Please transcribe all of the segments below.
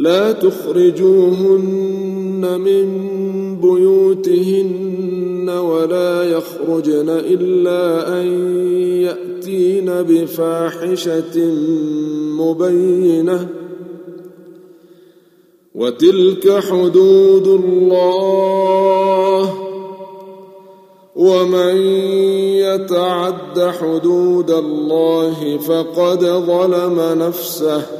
لا تخرجوهن من بيوتهن ولا يخرجن إلا أن يأتين بفاحشة مبينة. وتلك حدود الله. ومن يتعد حدود الله فقد ظلم نفسه.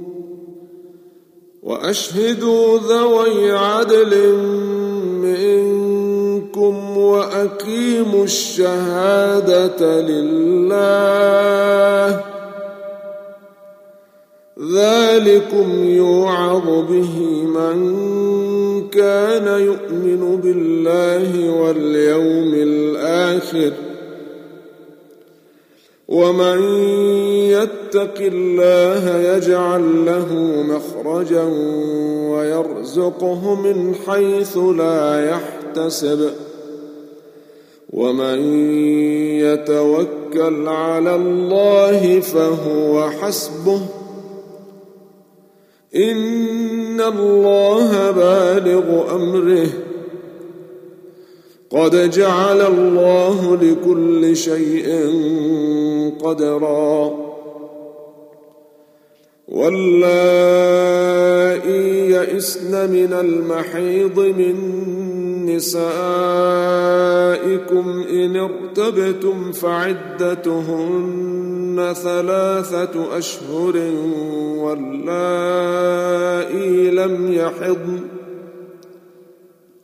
وأشهدوا ذوي عدل منكم وأقيموا الشهادة لله. ذلكم يوعظ به من كان يؤمن بالله واليوم الآخر. ومن يتق الله يجعل له مخرجا ويرزقه من حيث لا يحتسب. ومن يتوكل على الله فهو حسبه. إن الله بالغ أمره. قد جعل الله لكل شيء قدرا. واللائي يئسن من المحيض من نسائكم ان ارتبتم فعدتهن ثلاثة اشهر واللائي لم يحضن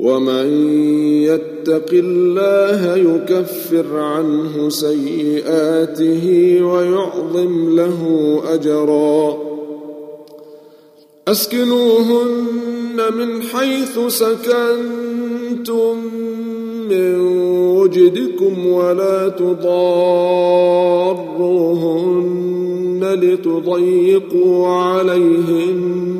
ومن يتق الله يكفر عنه سيئاته ويعظم له أجرا. أسكنوهن من حيث سكنتم من وجدكم ولا تضاروهن لتضيقوا عليهن.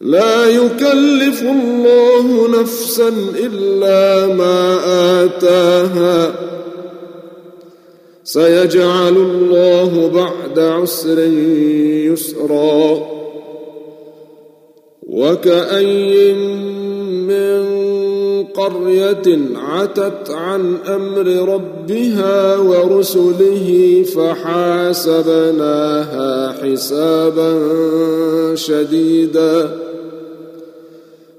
لا يكلف الله نفسا إلا ما آتاها. سيجعل الله بعد عسر يسرا. وكأي من قرية عتت عن أمر ربها ورسله فحاسبناها حسابا شديدا.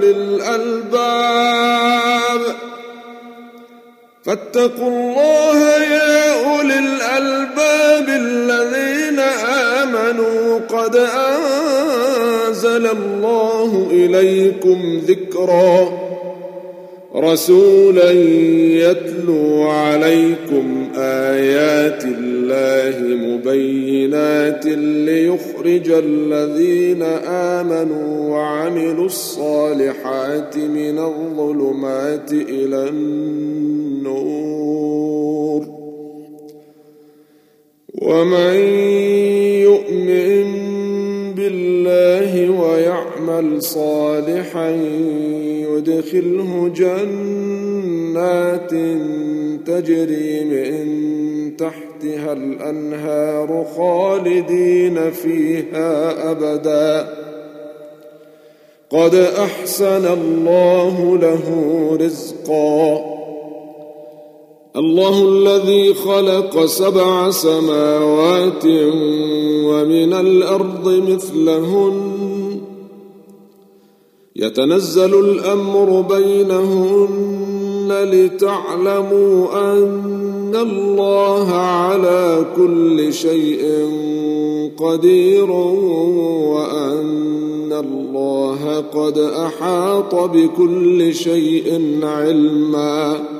أولي الألباب. فاتقوا الله يا أولي الألباب الذين آمنوا. قد أنزل الله إليكم ذكرا. رسولا يتلو عليكم آيات الله. مبينات ليخرج الذين آمنوا وعملوا الصالحات من الظلمات إلى النور. ومن يؤمن بالله ويعمل صالحا يدخله جنات تجري من تحتها الأنهار خالدين فيها أبدا. قد أحسن الله له رزقا. الله الذي خلق سبع سماوات ومن الأرض مثلهن. يتنزل الأمر بينهن لتعلموا أن الله على كل شيء قدير وان الله قد احاط بكل شيء علما